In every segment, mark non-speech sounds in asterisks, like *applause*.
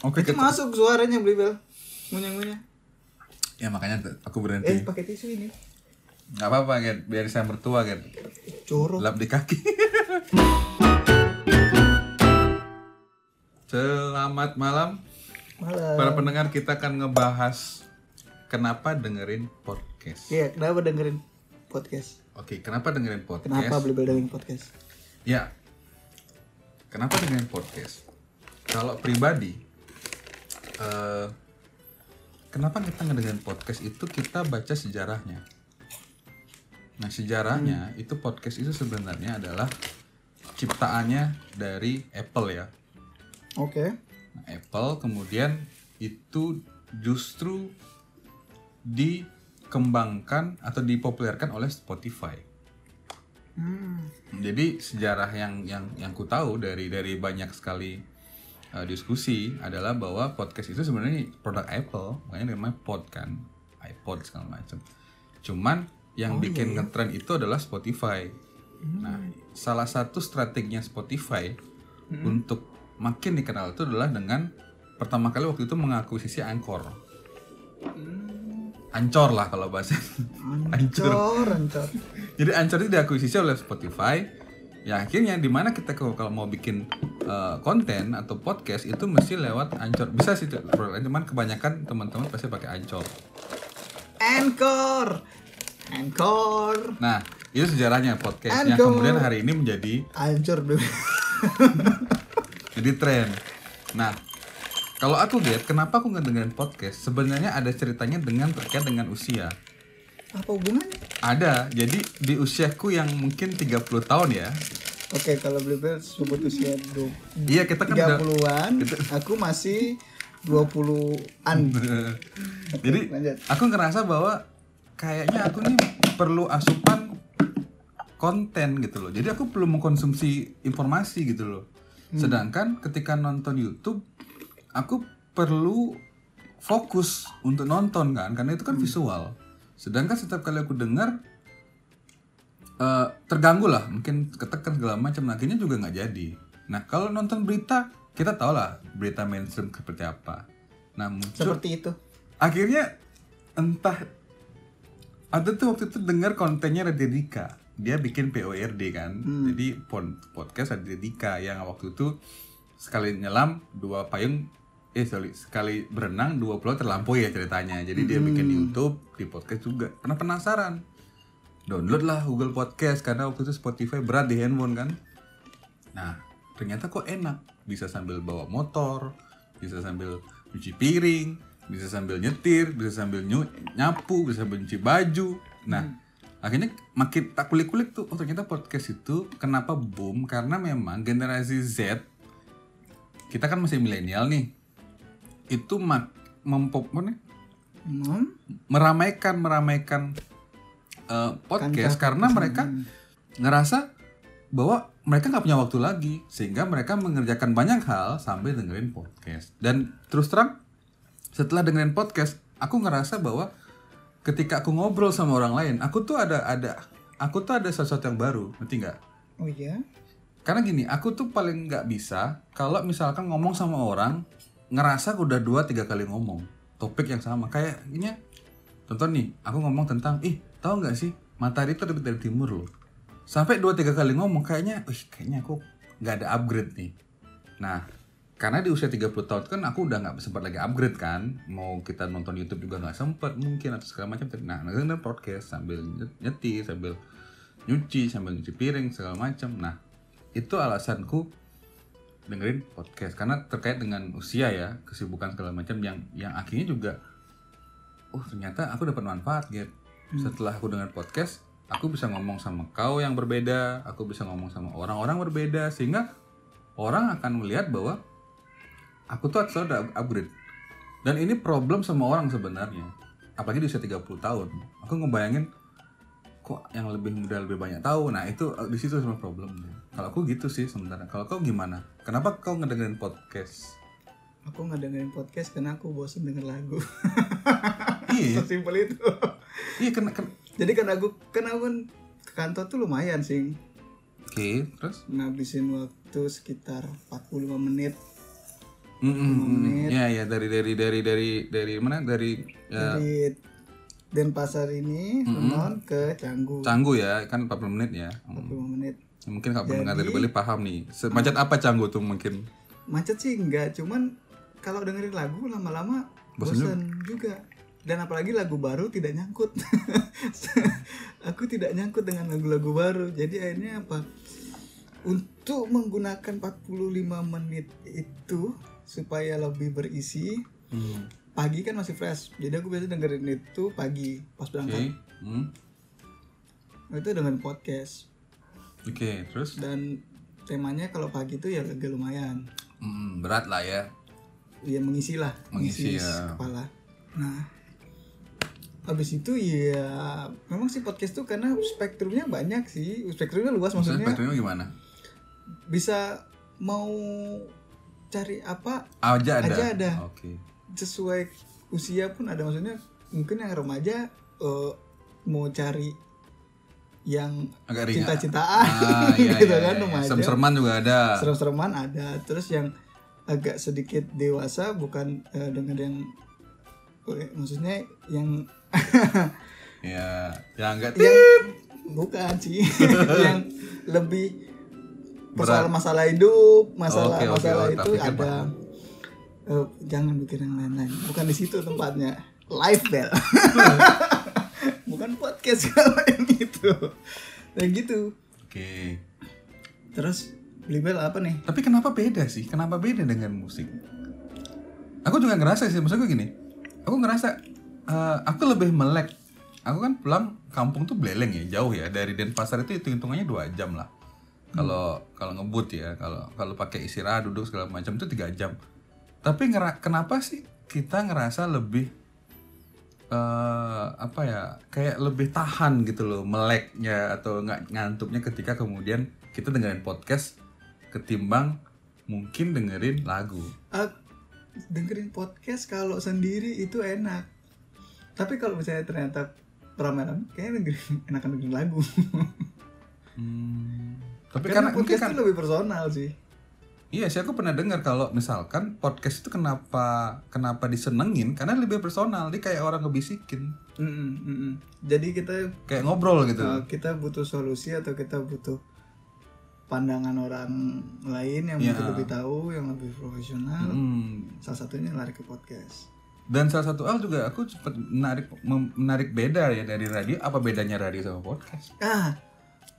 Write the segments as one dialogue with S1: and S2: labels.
S1: Oke,
S2: Itu
S1: kita-
S2: masuk suaranya Blibel. Ngunyah-ngunyah.
S1: Ya makanya aku
S2: Eh,
S1: berhenti.
S2: pakai tisu ini.
S1: Nggak apa-apa, Gen. Biar saya mertua, Gen.
S2: Jorok.
S1: Lap di kaki. *laughs* Selamat malam.
S2: Malah.
S1: Para pendengar kita akan ngebahas kenapa dengerin podcast.
S2: Iya, kenapa dengerin podcast?
S1: Oke, kenapa dengerin podcast?
S2: Kenapa Blibel dengerin podcast?
S1: Ya. Kenapa dengerin podcast? Kalau pribadi eh kenapa kita ngedengerin podcast itu kita baca sejarahnya. Nah, sejarahnya itu podcast itu sebenarnya adalah ciptaannya dari Apple ya.
S2: Oke.
S1: Nah, Apple kemudian itu justru dikembangkan atau dipopulerkan oleh Spotify.
S2: Hmm.
S1: Jadi sejarah yang yang yang ku tahu dari dari banyak sekali uh, diskusi adalah bahwa podcast itu sebenarnya produk Apple, makanya namanya pod kan, iPod segala macam. Cuman yang bikin ngetren itu adalah Spotify. Nah, salah satu strateginya Spotify untuk makin dikenal itu adalah dengan pertama kali waktu itu mengakuisisi Anchor. Ancor lah kalau bahasa.
S2: Ancor, ancor. *laughs*
S1: Jadi Anchor itu diakuisisi oleh Spotify. Ya akhirnya di mana kita kalau mau bikin uh, konten atau podcast itu mesti lewat Anchor. Bisa sih cuman kebanyakan teman-teman pasti pakai Anchor.
S2: Anchor. Anchor.
S1: Nah, itu sejarahnya podcast yang
S2: Anchor.
S1: kemudian hari ini menjadi
S2: Ancur dulu.
S1: jadi tren. Nah, kalau aku lihat kenapa aku ngedengerin podcast, sebenarnya ada ceritanya dengan terkait dengan usia.
S2: Apa hubungannya?
S1: Ada. Jadi di usiaku yang mungkin 30 tahun ya.
S2: Oke, kalau Blibel sebut usia du-
S1: Iya, kita kan udah
S2: 30-an, *laughs* aku masih 20-an. *laughs*
S1: Jadi
S2: lanjut.
S1: aku ngerasa bahwa kayaknya aku nih perlu asupan konten gitu loh. Jadi aku perlu mengkonsumsi informasi gitu loh. Sedangkan ketika nonton YouTube, aku perlu fokus untuk nonton kan, karena itu kan visual. Sedangkan setiap kali aku dengar eh, terganggu lah, mungkin ketekan segala macam. Nah, akhirnya juga nggak jadi. Nah kalau nonton berita, kita tahu lah berita mainstream seperti apa. Nah muncul
S2: Seperti itu.
S1: akhirnya entah ada tuh waktu itu dengar kontennya Raditya Dika dia bikin PORD kan jadi pon- podcast Raditya Dika yang waktu itu sekali nyelam dua payung eh sorry sekali berenang dua pulau terlampaui ya ceritanya jadi dia bikin di YouTube di podcast juga pernah penasaran download lah Google Podcast karena waktu itu Spotify berat di handphone kan Nah, ternyata kok enak. Bisa sambil bawa motor, bisa sambil cuci piring, bisa sambil nyetir, bisa sambil nyapu, bisa sambil nyuci baju. Nah, akhirnya makin tak kulik-kulik tuh, oh ternyata podcast itu kenapa boom? Karena memang generasi Z, kita kan masih milenial nih, itu mak mempop nih?
S2: Hmm?
S1: meramaikan meramaikan uh, podcast karena mereka ngerasa bahwa mereka nggak punya waktu lagi sehingga mereka mengerjakan banyak hal sambil dengerin podcast. Dan terus terang setelah dengerin podcast aku ngerasa bahwa ketika aku ngobrol sama orang lain aku tuh ada ada aku tuh ada sesuatu yang baru ngerti nggak?
S2: Oh iya.
S1: karena gini aku tuh paling nggak bisa kalau misalkan ngomong sama orang ngerasa udah dua tiga kali ngomong. Topik yang sama. Kayaknya contoh nih aku ngomong tentang ih tahu nggak sih? Matahari terbit dari timur loh. Sampai dua tiga kali ngomong kayaknya ih kayaknya aku nggak ada upgrade nih. Nah karena di usia 30 tahun kan aku udah nggak sempat lagi upgrade kan. Mau kita nonton YouTube juga nggak sempat mungkin atau segala macam nah dengerin podcast sambil nyetir sambil nyuci sambil nyuci piring segala macam. Nah itu alasanku dengerin podcast. Karena terkait dengan usia ya kesibukan segala macam yang yang akhirnya juga oh ternyata aku dapat manfaat gitu setelah aku dengar podcast aku bisa ngomong sama kau yang berbeda aku bisa ngomong sama orang-orang berbeda sehingga orang akan melihat bahwa aku tuh selalu ada upgrade. Dan ini problem semua orang sebenarnya apalagi di usia 30 tahun. Aku ngebayangin kok yang lebih muda lebih banyak tahu? Nah itu eh, di situ semua problemnya. Kalau aku gitu sih sebenarnya. Kalau kau gimana? Kenapa kau ngedengerin podcast?
S2: Aku nggak dengerin podcast karena aku bosen denger lagu.
S1: iya. *laughs*
S2: Sesimpel itu.
S1: Iya kena, kena-
S2: Jadi kan aku kan aku kan ke kantor tuh lumayan sih.
S1: oke terus
S2: Ngabisin waktu sekitar 45 menit
S1: Mm, mm, mm. Ya ya dari dari dari dari dari mana dari ya,
S2: Dari Denpasar ini Renon ke Canggu
S1: Canggu ya kan 40 menit ya. Hmm.
S2: 45 menit.
S1: Mungkin kalau pendengar dari Bali paham nih. Semacam apa Canggu tuh mungkin?
S2: Macet sih enggak, cuman kalau dengerin lagu lama-lama bosan juga. Dan apalagi lagu baru tidak nyangkut. *laughs* Aku tidak nyangkut dengan lagu-lagu baru. Jadi akhirnya apa? Untuk menggunakan 45 menit itu supaya lebih berisi,
S1: Hmm.
S2: pagi kan masih fresh. Jadi aku biasa dengerin itu pagi pas berangkat.
S1: Hmm.
S2: Itu dengan podcast.
S1: Oke, terus
S2: Dan temanya kalau pagi itu ya agak lumayan.
S1: Hmm, berat lah ya.
S2: ya mengisi lah
S1: Mengisi,
S2: isi
S1: ya.
S2: kepala nah habis itu ya memang sih podcast tuh karena spektrumnya banyak sih spektrumnya luas
S1: Maksudnya
S2: maksudnya
S1: spektrumnya gimana?
S2: bisa mau cari apa
S1: Aja ada.
S2: Aja ada.
S1: Oke.
S2: sesuai usia pun ada maksudnya mungkin yang remaja eh, mau cari yang
S1: Agak
S2: cinta-cintaan
S1: Ah, iya, *laughs*
S2: gitu
S1: iya,
S2: kan
S1: iya.
S2: remaja
S1: Serem-sereman juga ada.
S2: serem-sereman ada terus yang agak sedikit dewasa bukan eh, dengan yang maksudnya yang
S1: Ya, ya enggak
S2: yang bukan sih *laughs* yang lebih
S1: Berat.
S2: masalah hidup masalah
S1: oke,
S2: masalah
S1: oke, tak
S2: itu
S1: pikir
S2: ada eh, jangan mikir yang lain-lain bukan di situ tempatnya live bell *laughs* bukan podcast *laughs* kalau yang itu nah gitu
S1: Oke.
S2: terus beli bell apa nih
S1: Tapi kenapa beda sih? Kenapa beda dengan musik? Aku juga ngerasa sih, maksud gue gini. Aku ngerasa eh, aku lebih melek. Aku kan pulang kampung tuh beleng ya, jauh ya. Dari Denpasar itu hitung hitungannya dua jam lah. Kalau kalau ngebut ya, kalau kalau pakai istirahat duduk segala macam itu tiga jam. Tapi ngera- kenapa sih kita ngerasa lebih eh apa ya kayak lebih tahan gitu loh meleknya atau nggak ngantuknya ketika kemudian kita dengerin podcast ketimbang mungkin dengerin lagu
S2: Ah, dengerin podcast kalau sendiri itu enak. Tapi kalau misalnya ternyata rame-rame, kayaknya dengerin *laughs* enakan dengerin lagu.
S1: Hmm, tapi
S2: Karena
S1: karena
S2: podcast
S1: kan
S2: itu lebih personal sih.
S1: iya sih aku pernah dengar kalau misalkan podcast itu kenapa kenapa disenengin karena lebih personal dia kayak orang ngebisikin
S2: Mm-mm, mm-mm. Jadi kita
S1: kayak ngobrol gitu
S2: uh, kita butuh solusi atau kita butuh pandangan orang lain yang
S1: Iya.
S2: mungkin lebih tahu, yang lebih profesional.
S1: Hmm,
S2: Salah satunya lari ke podcast.
S1: dan salah satu hal juga aku sempat menarik menarik beda ya dari radio apa bedanya radio sama podcast
S2: Ah,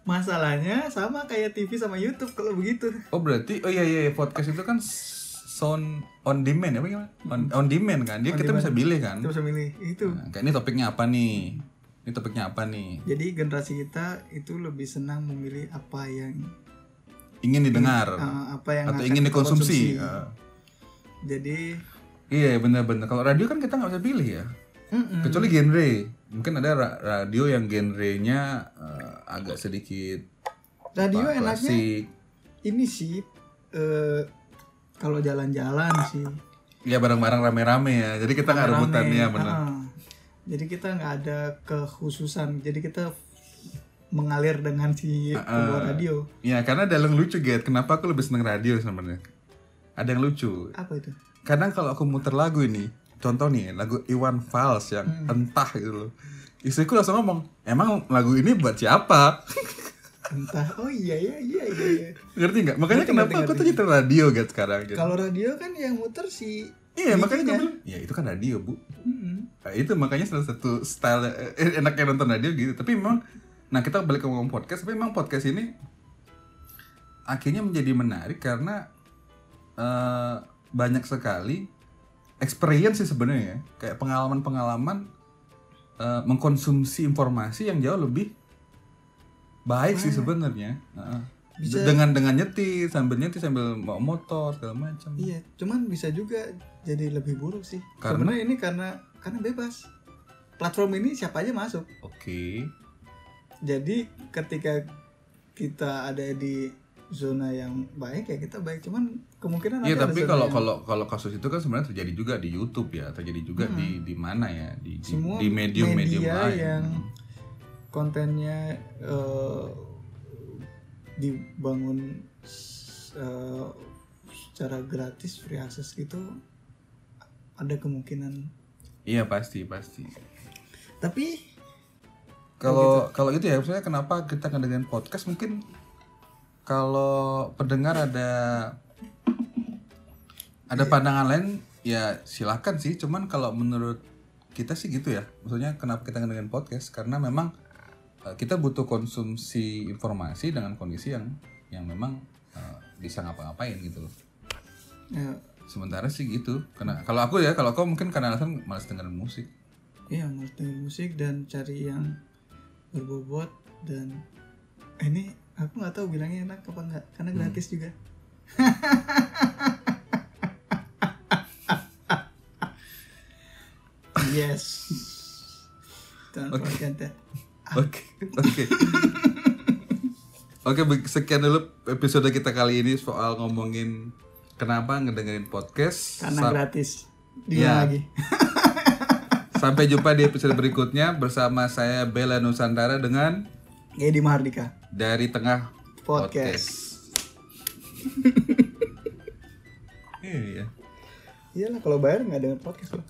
S2: masalahnya sama kayak TV sama YouTube kalau begitu.
S1: Oh berarti oh iya iya podcast itu kan sound on demand apa gimana? On, on demand kan. Dia kita bisa pilih kan.
S2: Kita bisa milih itu.
S1: Nah, kayak ini topiknya apa nih? Ini topiknya apa nih?
S2: Jadi generasi kita itu lebih senang memilih apa yang
S1: Ingin didengar
S2: uh, apa yang
S1: atau ingin dikonsumsi.
S2: konsumsi.
S1: Ah.
S2: Jadi
S1: iya benar-benar. Kalau radio kan kita nggak bisa pilih ya.
S2: mm-mm.
S1: Kecuali genre. Mungkin ada ra- radio yang genrenya eh, agak sedikit
S2: radio
S1: apa,
S2: enaknya
S1: klasik.
S2: ini sih eh, kalau jalan-jalan sih.
S1: Ya bareng-bareng rame-rame ya. Jadi kita nggak rebutan ya benar.
S2: Ah. Jadi kita nggak ada kekhususan. Jadi kita mengalir dengan si sebuah radio.
S1: Ya karena ada yang lucu gitu. Kenapa aku lebih seneng radio sebenarnya? Ada yang lucu.
S2: Apa itu?
S1: kadang kalau aku muter lagu ini contoh nih lagu Iwan Fals yang entah gitu loh istriku langsung ngomong emang lagu ini buat siapa *laughs*
S2: Entah. Oh iya iya iya iya. iya.
S1: ngerti nggak makanya
S2: Ngerti,
S1: kenapa
S2: ngerti,
S1: aku tuh nyetel radio gitu sekarang gitu.
S2: Kalau radio kan yang muter si
S1: iya makanya
S2: DJ-nya.
S1: bilang ya itu kan radio bu
S2: Mm-mm.
S1: Nah, itu makanya salah satu style eh, enaknya nonton radio gitu tapi memang nah kita balik ke ngomong podcast tapi memang podcast ini akhirnya menjadi menarik karena eh, banyak sekali experience sih sebenarnya ya. kayak pengalaman-pengalaman eh, mengkonsumsi informasi yang jauh lebih baik sih sebenarnya Heeh.
S2: Bisa-
S1: dengan dengan nyetir sambil nyetir sambil bawa motor segala macam
S2: Iya, cuman bisa juga jadi lebih buruk sih.
S1: Karena?
S2: Sebenarnya ini karena karena bebas. Platform ini siapa aja masuk.
S1: oke
S2: Jadi ketika kita ada di zona yang baik ya kita baik. Cuman kemungkinan
S1: Iya tapi kalau
S2: yang-
S1: kalau kalau kasus itu kan sebenarnya terjadi juga di YouTube ya, terjadi juga di di mana ya di di,
S2: Semua
S1: di medium-medium
S2: media
S1: lain.
S2: yang kontennya eh, dibangun eh, secara gratis free access gitu ada kemungkinan
S1: Iya pasti pasti.
S2: tapi
S1: Kalau kalau itu ya maksudnya kenapa kita ngedengerin podcast? Mungkin kalau pendengar ada ada pandangan lain ya silakan sih. Cuman kalau menurut kita sih gitu ya. Maksudnya kenapa kita ngedengerin podcast? Karena memang eh, kita butuh konsumsi informasi dengan kondisi yang yang memang eh, bisa ngapa-ngapain gitu loh.
S2: Ya,
S1: sementara sih gitu. Karena kalau aku ya kalau kau mungkin karena alasan malas dengerin musik.
S2: Iya mau denger musik dan cari yang berbobot dan eh, ini aku nggak tahu bilangnya enak apa enggak karena gratis juga. *laughs* Yes. Forget that
S1: Oke, oke. Oke, baik, sekian dulu episode kita kali ini soal ngomongin kenapa ngedengerin podcast.
S2: karena
S1: Sa-
S2: gratis. Dia lagi *laughs*
S1: Sampai jumpa di episode berikutnya bersama saya Bella Nusantara dengan
S2: Edi Mahardika.
S1: Dari tengah
S2: podcast, *laughs*
S1: Iya.
S2: iyalah kalau bayar nggak dengan podcast loh